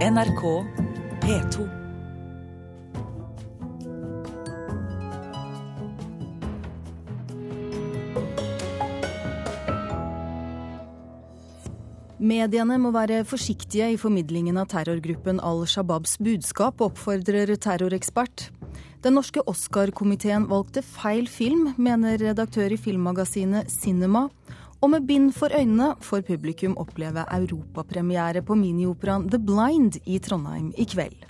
NRK P2. Mediene må være forsiktige i formidlingen av terrorgruppen Al Shabaabs budskap, oppfordrer terrorekspert. Den norske Oscar-komiteen valgte feil film, mener redaktør i filmmagasinet Cinema. Og med bind for øynene får publikum oppleve europapremiere på minioperaen The Blind i Trondheim i kveld.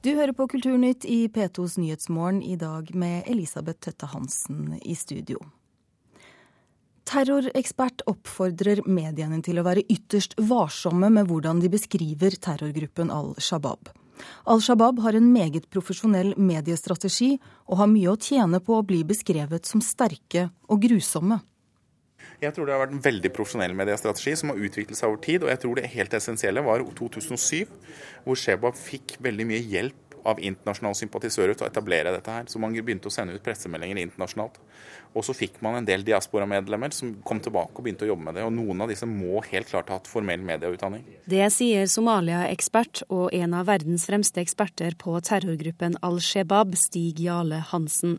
Du hører på Kulturnytt i P2s Nyhetsmorgen i dag med Elisabeth Tøtte Hansen i studio. Terrorekspert oppfordrer mediene til å være ytterst varsomme med hvordan de beskriver terrorgruppen Al Shabaab. Al Shabaab har en meget profesjonell mediestrategi og har mye å tjene på å bli beskrevet som sterke og grusomme. Jeg tror det har vært en veldig profesjonell mediestrategi som har utviklet seg over tid. Og jeg tror det helt essensielle var 2007, hvor Shebab fikk veldig mye hjelp av internasjonale sympatisører til å etablere dette her. Så man begynte å sende ut pressemeldinger internasjonalt. Og så fikk man en del diasporamedlemmer som kom tilbake og begynte å jobbe med det. Og noen av disse må helt klart ha hatt formell medieutdanning. Det sier Somalia-ekspert og en av verdens fremste eksperter på terrorgruppen Al-Shebab, Stig Jale Hansen.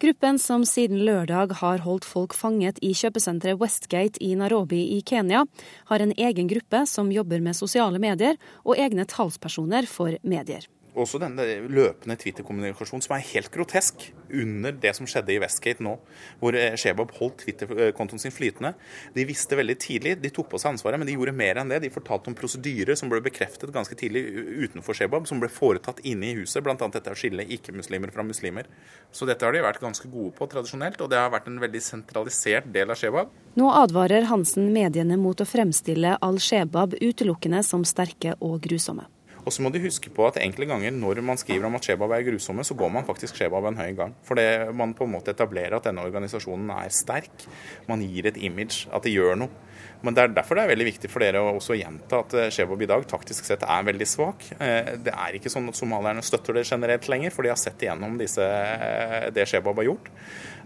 Gruppen som siden lørdag har holdt folk fanget i kjøpesenteret Westgate i Nairobi i Kenya, har en egen gruppe som jobber med sosiale medier og egne talspersoner for medier også denne løpende Twitter-kommunikasjonen som er helt grotesk under det som skjedde i Westgate nå, hvor eh, Shebab holdt Twitter-kontoen sin flytende. De visste veldig tidlig, de tok på seg ansvaret, men de gjorde mer enn det. De fortalte om prosedyrer som ble bekreftet ganske tidlig utenfor Shebab, som ble foretatt inne i huset, bl.a. dette å skille ikke-muslimer fra muslimer. Så dette har de vært ganske gode på tradisjonelt, og det har vært en veldig sentralisert del av Shebab. Nå advarer Hansen mediene mot å fremstille al-Shebab utelukkende som sterke og grusomme. Og så må de huske på at enkelte ganger når man skriver om at Shebab er grusomme, så går man faktisk Shebab en høy gang. For man på en måte etablerer at denne organisasjonen er sterk. Man gir et image, at det gjør noe. Men det er derfor det er veldig viktig for dere å også gjenta at eh, Shebab i dag taktisk sett er veldig svak. Eh, det er ikke sånn at somalierne støtter det generelt lenger, for de har sett igjennom disse, eh, det Shebab har gjort.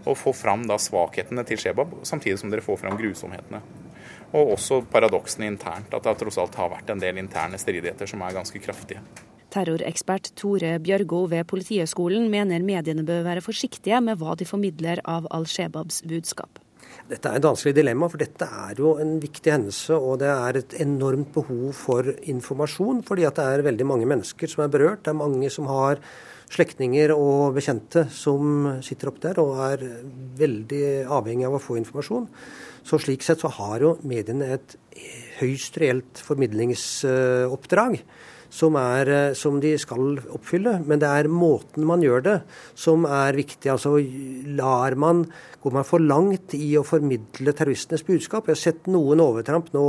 Og få fram da svakhetene til Shebab, samtidig som dere får fram grusomhetene. Og også paradoksene internt, at det tross alt har vært en del interne stridigheter som er ganske kraftige. Terrorekspert Tore Bjørgo ved Politihøgskolen mener mediene bør være forsiktige med hva de formidler av al-Shebabs budskap. Dette er et vanskelig dilemma, for dette er jo en viktig hendelse. Og det er et enormt behov for informasjon, fordi at det er veldig mange mennesker som er berørt. Det er mange som har slektninger og bekjente som sitter opp der og er veldig avhengig av å få informasjon. Så slik sett så har jo mediene et høyst reelt formidlingsoppdrag. Som, er, som, de skal oppfylle. Men det er måten man gjør det som er viktig. Altså lar man Går man for langt i å formidle terroristenes budskap? Jeg har sett noen overtramp nå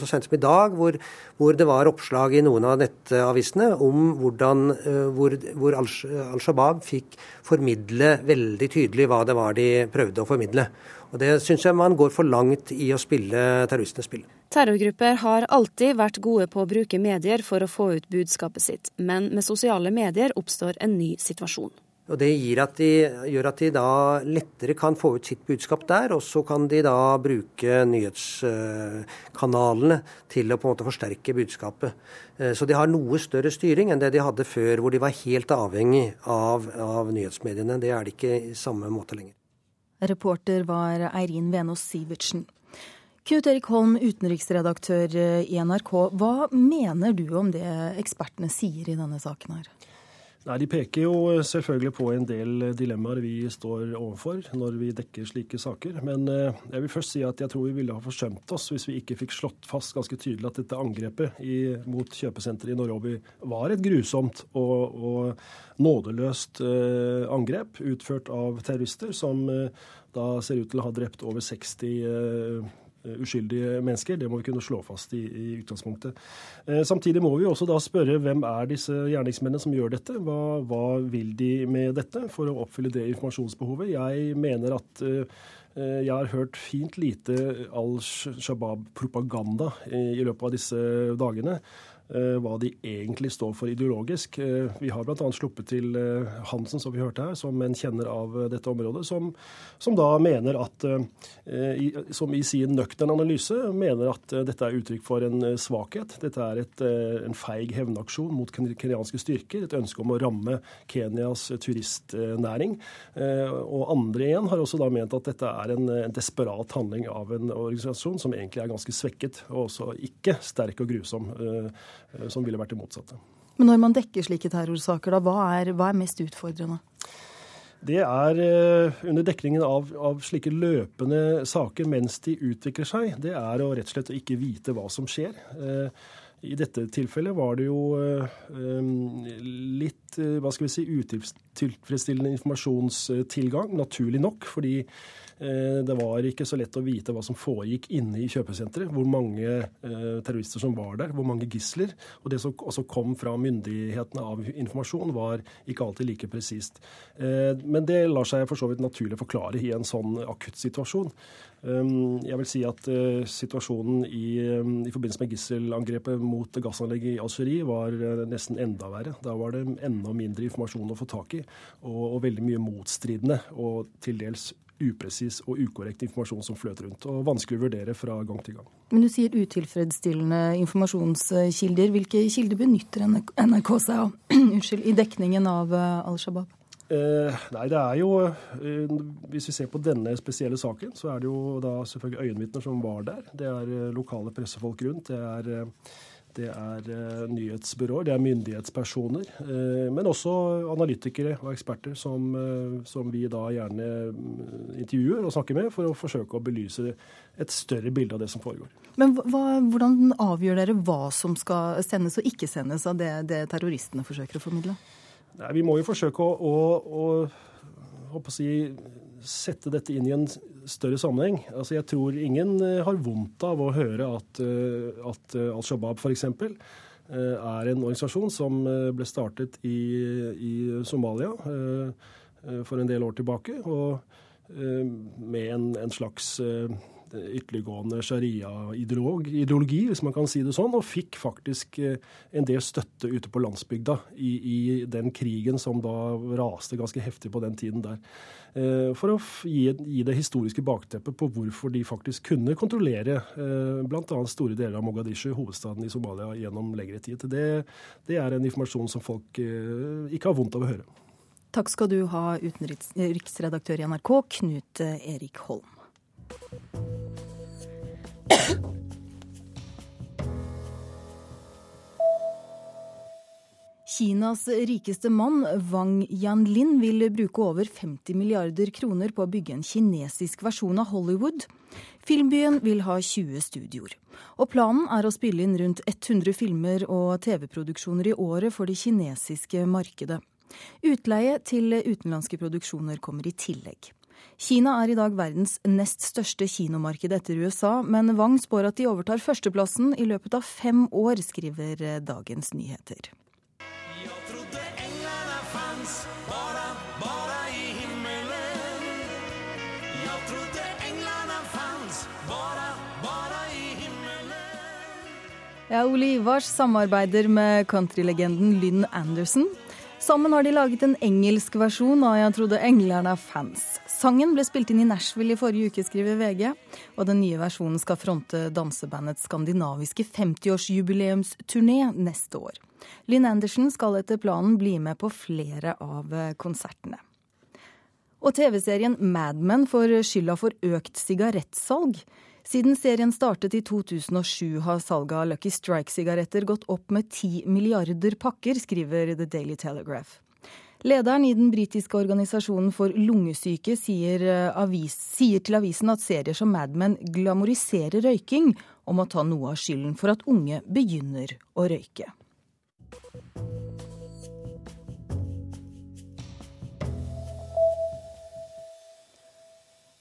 så sent som i dag, hvor, hvor det var oppslag i noen av nettavisene om hvordan, eh, hvor, hvor Al Shabaab fikk formidle veldig tydelig hva det var de prøvde å formidle. Og Det syns jeg man går for langt i å spille terroristenes spill. Terrorgrupper har alltid vært gode på å bruke medier for å få ut budskapet sitt, men med sosiale medier oppstår en ny situasjon. Og Det at de, gjør at de da lettere kan få ut sitt budskap der, og så kan de da bruke nyhetskanalene til å på en måte forsterke budskapet. Eh, så de har noe større styring enn det de hadde før, hvor de var helt avhengig av, av nyhetsmediene. Det er de ikke i samme måte lenger. Reporter var Eirin Venås Sivertsen. Knut Erik Holm, utenriksredaktør i NRK. Hva mener du om det ekspertene sier i denne saken her? Nei, De peker jo selvfølgelig på en del dilemmaer vi står overfor når vi dekker slike saker. Men eh, jeg vil først si at jeg tror vi ville ha forsømt oss hvis vi ikke fikk slått fast ganske tydelig at dette angrepet i, mot kjøpesenteret i Nairobi var et grusomt og, og nådeløst eh, angrep utført av terrorister, som eh, da ser ut til å ha drept over 60 personer Eh, uskyldige mennesker. Det må vi kunne slå fast i, i utgangspunktet. Eh, samtidig må vi også da spørre hvem er disse gjerningsmennene som gjør dette? Hva, hva, vil de med dette for å oppfylle det informasjonsbehovet? Jeg mener at eh, jeg har hørt fint lite al Shabaab-propaganda i løpet av disse dagene. Eh, hva de egentlig står for ideologisk. Eh, vi har bl.a. sluppet til eh, Hansen, som vi hørte her, som en kjenner av dette området, som, som da mener at, som i sin nøkterne analyse, mener at dette er uttrykk for en svakhet. Dette er et, en feig hevnaksjon mot kenyanske styrker, et ønske om å ramme Kenyas turistnæring. Og andre igjen har også da ment at dette er en, en desperat handling av en organisasjon som egentlig er ganske svekket, og også ikke sterk og grusom som ville vært det motsatte. Men når man dekker slike terrorsaker, da, hva er, hva er mest utfordrende? Det er eh, under dekningen av, av, slike løpende saker mens de utvikler seg, det er å rett og slett ikke vite hva som skjer. Eh, I dette tilfellet var det jo litt hva skal vi si, utilfredsstillende informasjonstilgang, naturlig nok. fordi Eh, det var ikke så lett å vite hva som foregikk inne i kjøpesenteret. Hvor mange eh, terrorister som var der, hvor mange gisler. Og det som også kom fra myndighetene av informasjon, var ikke alltid like presist. Eh, men det lar seg for så vidt naturlig forklare i en sånn akutt situasjon. Jeg vil si at situasjonen i, i forbindelse med gisselangrepet mot gassanlegget i Algerie var nesten enda verre. Da var det enda mindre informasjon å få tak i, og, og veldig mye motstridende og til dels upresis og ukorrekt informasjon som fløt rundt, og vanskelig å vurdere fra gang til gang. Men du sier utilfredsstillende informasjonskilder. Hvilke kilder benytter NRK seg av Unnskyld, i dekningen av eh, Al Shabaab? Eh, nei, det er jo eh, Hvis vi ser på denne spesielle saken, så er det jo da selvfølgelig øyenvitner som var der. Det er eh, lokale pressefolk rundt. Det er eh, det er eh, nyhetsbyråer, det er myndighetspersoner, eh, men også analytikere og eksperter som, eh, som, vi da gjerne mm, intervjuer og snakker med for å forsøke å belyse et større bilde av det som foregår. Men hva, Hvordan avgjør dere hva som skal sendes og ikke sendes av det, det terroristene forsøker å formidle? Nei, vi må jo forsøke å, å, å, å si, sette dette inn i en større sammenheng. Altså, jeg tror ingen eh, har vondt av å høre at, eh, at eh, Al Shabaab f.eks. er en organisasjon som ble startet i, i Somalia for en del år tilbake. og med en, en slags ytterliggående sharia-ideologi, hvis man kan si det sånn, og fikk faktisk en del støtte ute på landsbygda i, i den krigen som da raste ganske heftig på den tiden der. Eh, for å gi, gi, det historiske bakteppet på hvorfor de faktisk kunne kontrollere eh, bl.a. store deler av Mogadishu, hovedstaden i Somalia, gjennom lengre tid. Det, det er en informasjon som folk eh, ikke har vondt av å høre. Takk skal du ha, utenriksredaktør i NRK, Knut Erik Holm. Kinas rikeste mann, Wang Yanlin, vil bruke over 50 milliarder kroner på å bygge en kinesisk versjon av Hollywood. Filmbyen vil ha 20 studioer. Og planen er å spille inn rundt 100 filmer og TV-produksjoner i året for det kinesiske markedet. Utleie til utenlandske produksjoner kommer i tillegg. Kina er i dag verdens nest største kinomarked etter USA, men Wang spår at de overtar førsteplassen i løpet av fem år, skriver Dagens Nyheter. Ja, Ole Ivars samarbeider med countrylegenden Lynn Anderson. Sammen har de laget en engelsk versjon av 'Jeg trodde englerne er fans'. Sangen ble spilt inn i Nashville i forrige uke, skriver VG. Og den nye versjonen skal fronte dansebandets skandinaviske 50-årsjubileumsturné neste år. Lynn Anderson skal etter planen bli med på flere av konsertene. Og TV-serien Mad Men får skylda for økt sigarettsalg. Siden serien startet i 2007 har salget av Lucky Strike-sigaretter gått opp med 10 milliarder pakker, skriver The Daily Telegraph. Lederen i den britiske organisasjonen for lungesyke sier, eh, avis, sier, til avisen at serier som Mad Men glamoriserer røyking, og må ta noe av skylden for at unge begynner å røyke.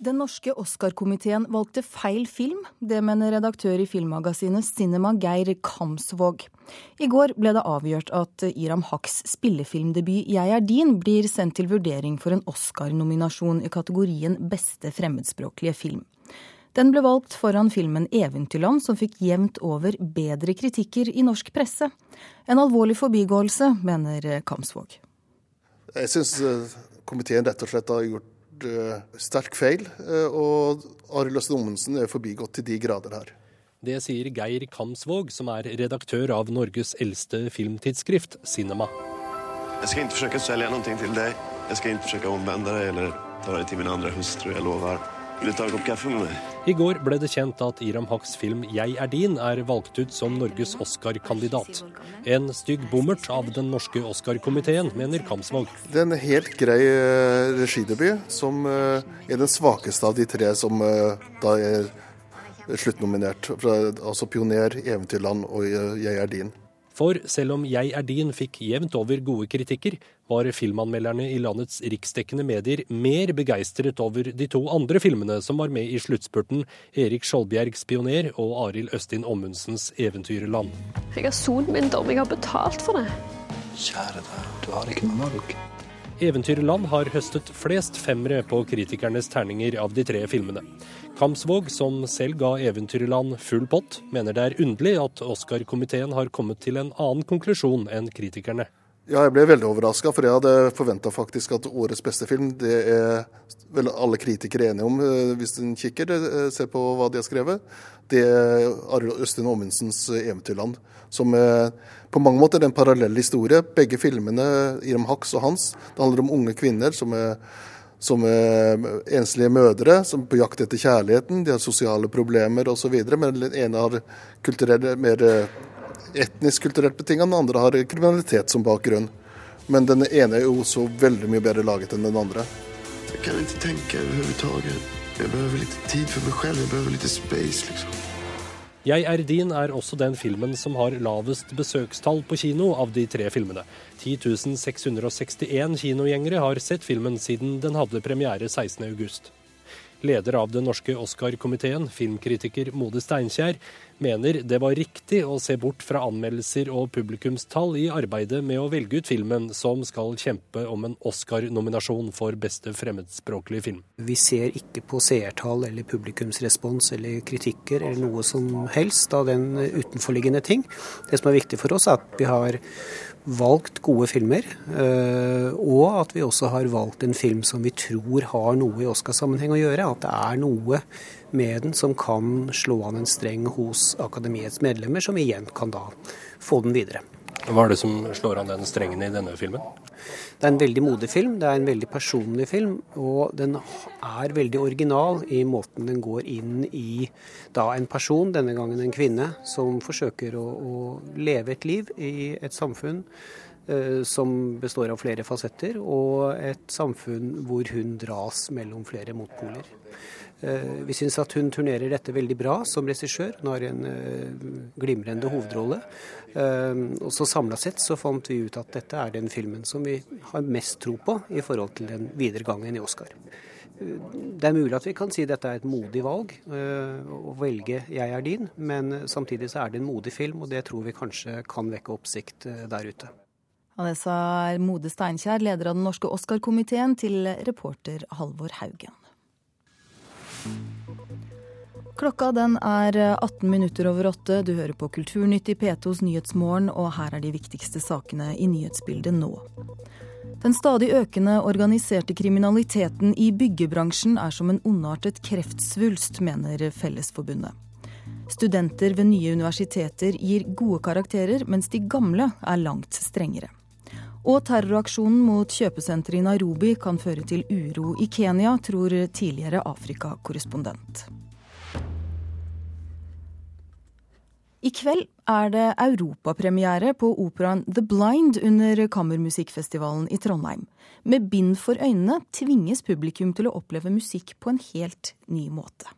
Den norske Oscar-komiteen valgte feil film. Det mener redaktør i filmmagasinet Cinema, Geir Kamsvåg. I går ble det avgjort at Iram Haks spillefilmdebut 'Jeg er din' blir sendt til vurdering for en Oscar-nominasjon i kategorien beste fremmedspråklige film. Den ble valgt foran filmen 'Eventyrland', som fikk jevnt over bedre kritikker i norsk presse. En alvorlig forbigåelse, mener Kamsvåg. Jeg syns eh, komiteen rett og slett har gjort uh, sterk feil, uh, og Arild Østen Ommensen er forbigått til de grader her. Det sier Geir Kamsvåg, som er redaktør av Norges eldste filmtidsskrift, Cinema. Jeg skal ikke forsøke å selge noe til deg. Jeg skal ikke forsøke å omvende deg eller ta deg til min andre hustru, jeg lover. Vil du ta en kopp kaffe med meg? I går ble det kjent at Iram Haks film 'Jeg er din' er valgt ut som Norges Oscar-kandidat. En stygg bommert av den norske Oscar-komiteen, mener Kamsvåg. Det er en helt grei uh, regidebut, som uh, er den svakeste av de tre som uh, da er sluttnominert. Altså 'Pioner', 'Eventyrland' og 'Jeg er din'. For selv om 'Jeg er din' fikk jevnt over gode kritikker, var filmanmelderne i landets riksdekkende medier mer begeistret over de to andre filmene som var med i sluttspurten, Erik Skjoldbjergs 'Pioner' og Arild Østin Ommundsens 'Eventyrland'. Jeg har sonet min dom, jeg har betalt for det. Kjære deg, du har ikke noe valg. 'Eventyrland' har høstet flest femmere på kritikernes terninger av de tre filmene. Kamsvåg, som selv ga 'Eventyrland' full pott, mener det er underlig at Oscar-komiteen har kommet til en annen konklusjon enn kritikerne. Ja, jeg ble veldig overraska, for jeg hadde forventa faktisk at årets beste film, det er vel alle kritikere enige om, eh, hvis en kikker, eh, ser på hva de har skrevet. Det er Arild Østin Aamundsens 'Eventyrland', som på mange måter er en parallell historie. Begge filmene, Irem Haks og hans, det handler om unge kvinner som er som enslige mødre som er på jakt etter kjærligheten. De har sosiale problemer osv. Men den ene har mer eh, etnisk kulturelt betinget, den andre har kriminalitet som bakgrunn. Men den ene er jo så veldig mye bedre laget enn den andre. Jeg kan ikke tenke overhodet. Jeg behøver litt tid for meg selv. Jeg behøver litt space, liksom. 'Jeg er din' er også den filmen som har lavest besøkstall på kino av de tre filmene. 10 661 kinogjengere har sett filmen siden den hadde premiere 16.8. Leder av den norske Oscar-komiteen, filmkritiker Mode Steinkjer, mener det var riktig å se bort fra anmeldelser og publikumstall i arbeidet med å velge ut filmen som skal kjempe om en Oscar-nominasjon for beste fremmedspråklige film. Vi ser ikke på seertall eller publikumsrespons eller kritikker eller noe som helst av den utenforliggende ting. Det som er viktig for oss, er at vi har valgt gode filmer, eh, og at vi også har valgt en film som vi tror har noe i Oscar-sammenheng å gjøre. At det er noe med den som kan slå an en streng hos akademiets medlemmer, som igjen kan da få den videre. Hva er det som slår an den strengen i denne filmen? Det er en veldig modig film, det er en veldig personlig film. Og den er veldig original i måten den går inn i da en person, denne gangen en kvinne, som forsøker å, å leve et liv i et samfunn eh, som består av flere fasetter, og et samfunn hvor hun dras mellom flere motpoler. Eh, vi syns at hun turnerer dette veldig bra som regissør. Hun har en uh, glimrende hovedrolle. Uh, og så Samla sett så fant vi ut at dette er den filmen som vi har mest tro på i forhold til den videre gangen i Oscar. Det er mulig at vi kan si at dette er et modig valg, å velge 'Jeg er din', men samtidig så er det en modig film, og det tror vi kanskje kan vekke oppsikt der ute. Anessa Mode Steinkjer, leder av den norske Oscar-komiteen, til reporter Halvor Haugen. Klokka den er 18 minutter over åtte. Du hører på Kulturnytt i P2s Nyhetsmorgen, og her er de viktigste sakene i nyhetsbildet nå. Den stadig økende organiserte kriminaliteten i byggebransjen er som en ondartet kreftsvulst, mener Fellesforbundet. Studenter ved nye universiteter gir gode karakterer, mens de gamle er langt strengere. Og terroraksjonen mot kjøpesenteret i Nairobi kan føre til uro i Kenya, tror tidligere Afrika-korrespondent. I kveld er det europapremiere på operaen The Blind under Kammermusikkfestivalen i Trondheim. Med bind for øynene tvinges publikum til å oppleve musikk på en helt ny måte.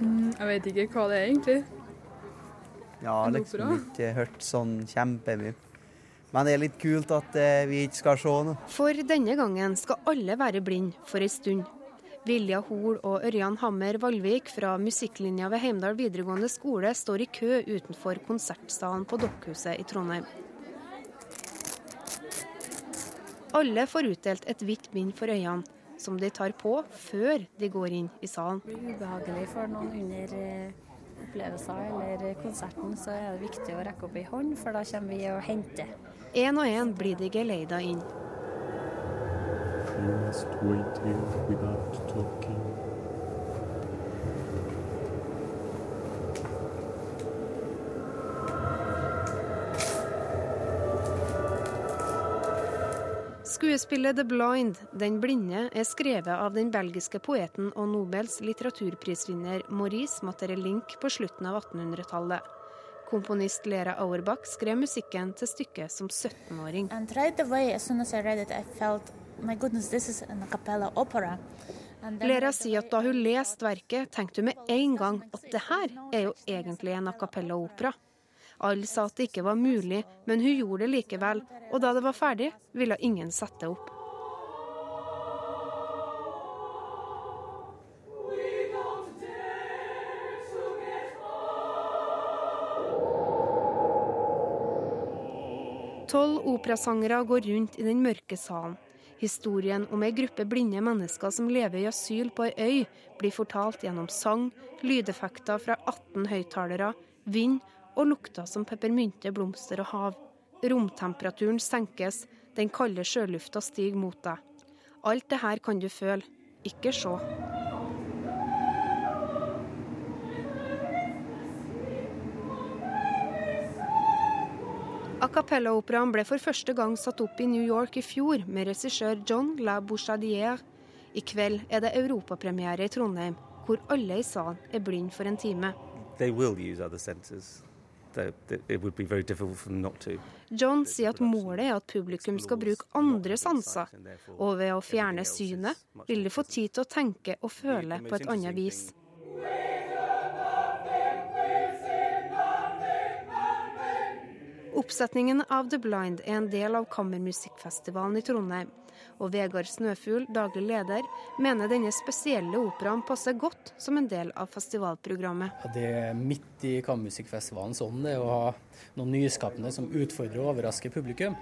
Mm, jeg vet ikke hva det er, egentlig. Ja, liksom ikke hørt sånn kjempemye. Men det er litt kult at eh, vi ikke skal se noe. For denne gangen skal alle være blinde for ei stund. Vilja Hol og Ørjan Hammer Valvik fra musikklinja ved Heimdal videregående skole står i kø utenfor konsertsalen på Dokkhuset i Trondheim. Alle får utdelt et hvitt bind for øynene, som de tar på før de går inn i salen. Det blir ubehagelig for noen under eh, opplevelser eller konserten, så er det viktig å rekke opp ei hånd, for da kommer vi og henter. Én og én blir de geleida inn. Must wait here without talking. Skuespillet 'The Blind', Den blinde, er skrevet av den belgiske poeten og Nobels litteraturprisvinner Maurice Materelink på slutten av 1800-tallet. Komponist Lera Auerbach skrev musikken til stykket som 17-åring. Lera sier at da hun leste verket, tenkte hun med en gang at det her er jo egentlig en a cappella-opera. Alle sa at det ikke var mulig, men hun gjorde det likevel, og da det var ferdig, ville ingen sette opp. Tolv operasangere går rundt i den mørke salen. Historien om ei gruppe blinde mennesker som lever i asyl på ei øy, blir fortalt gjennom sang, lydeffekter fra 18 høyttalere, vind og lukter som peppermynte, blomster og hav. Romtemperaturen senkes, den kalde sjølufta stiger mot deg. Alt det her kan du føle, ikke se. Cappella-operaen ble for første gang satt opp i New York i fjor med regissør John La Bouchadier. I kveld er det europapremiere i Trondheim, hvor alle i salen er blind for en time. John sier at målet er at publikum skal bruke andre sanser, og ved å fjerne synet vil de få tid til å tenke og føle på et annet vis. Oppsetningen av The Blind er en del av Kammermusikkfestivalen i Trondheim. Og Vegard Snøfugl, daglig leder, mener denne spesielle operaen passer godt som en del av festivalprogrammet. Ja, det er midt i Kammermusikkfestivalens ånd å ha noe nyskapende som utfordrer og overrasker publikum.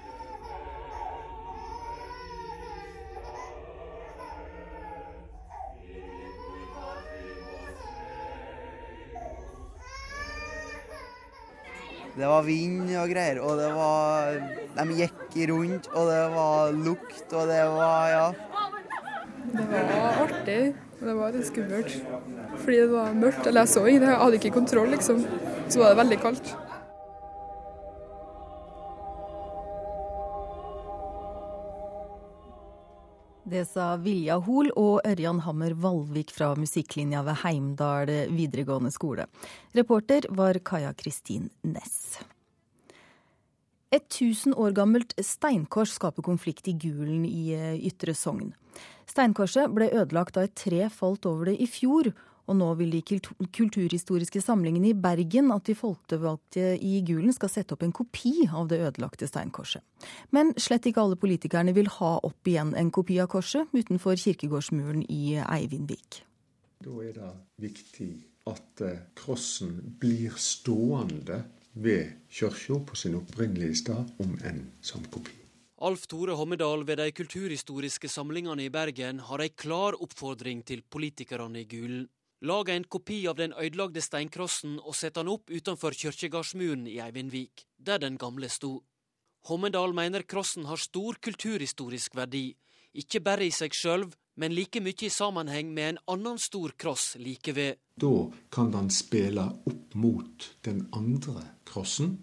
Det var vind og greier, og det var De gikk rundt, og det var lukt, og det var Ja. Det var artig, det var litt skummelt. Fordi det var mørkt. Eller jeg så ingenting, jeg hadde ikke kontroll, liksom. Så var det veldig kaldt. Det sa Vilja Hol og Ørjan Hammer Valvik fra musikklinja ved Heimdal videregående skole. Reporter var Kaja Kristin Næss. Et tusen år gammelt steinkors skaper konflikt i Gulen i eh, Ytre Sogn. Steinkorset ble ødelagt da et tre falt over det i fjor, og nå vil de kulturhistoriske samlingene i Bergen at de folkevalgte i Gulen skal sette opp en kopi av det ødelagte steinkorset. Men slett ikke alle politikerne vil ha opp igjen en kopi av korset utenfor kirkegårdsmuren i Eivindvik. Da er det viktig at eh, krossen blir stående ved kirka på sin opprinnelige sted, om enn som kopi. Alf Tore Hommedal ved de kulturhistoriske samlingene i Bergen har ei klar oppfordring til politikerne i Gulen. Lag en kopi av den ødelagte steinkrossen og sette den opp utenfor kirkegårdsmuren i Eivindvik, der den gamle sto. Hommedal mener krossen har stor kulturhistorisk verdi, ikke bare i seg sjøl, men like mye i sammenheng med en annen stor kross like ved. Da kan han spille opp mot den andre krossen,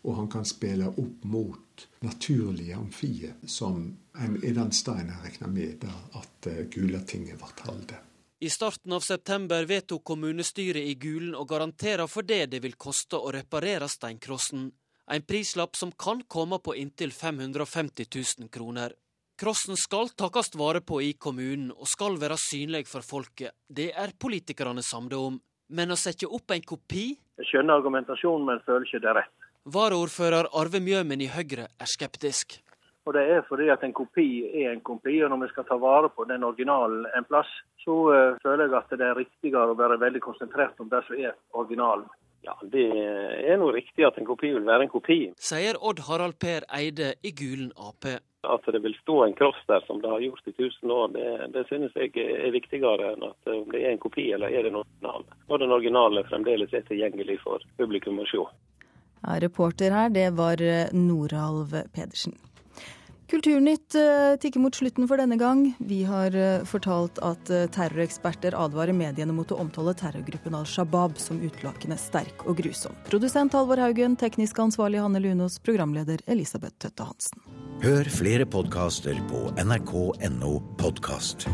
og han kan spille opp mot naturlige amfier, som en Edan den steinen regner med at Gulatinget ble holdt. I starten av september vedtok kommunestyret i Gulen å garantere for det det vil koste å reparere steinkrossen. En prislapp som kan komme på inntil 550 000 kroner. Krossen skal takast vare på i kommunen og skal være synlig for folket. Det er politikerne samde om. Men å sette opp en kopi Jeg skjønner argumentasjonen, men føler ikke det er rett. Varaordfører Arve Mjømen i Høyre er skeptisk. Og Det er fordi at en kopi er en kopi, og når vi skal ta vare på den originalen en plass, så uh, føler jeg at det er riktigere å være veldig konsentrert om det som er originalen. Ja, Det er nå riktig at en kopi vil være en kopi. Sier Odd Harald Per Eide i Gulen Ap. At det vil stå en kross der som det har gjort i tusen år, det, det synes jeg er viktigere enn at om det er en kopi eller er det en original. Og den originale fremdeles er tilgjengelig for publikum å se. Ja, reporter her, det var Noralv Pedersen. Kulturnytt eh, tikker mot slutten for denne gang. Vi har eh, fortalt at eh, terroreksperter advarer mediene mot å omtale terrorgruppen Al Shabaab som utelukkende sterk og grusom. Produsent Halvor Haugen, teknisk ansvarlig Hanne Lunås, programleder Elisabeth Tøtte Hansen. Hør flere podkaster på nrk.no podkast.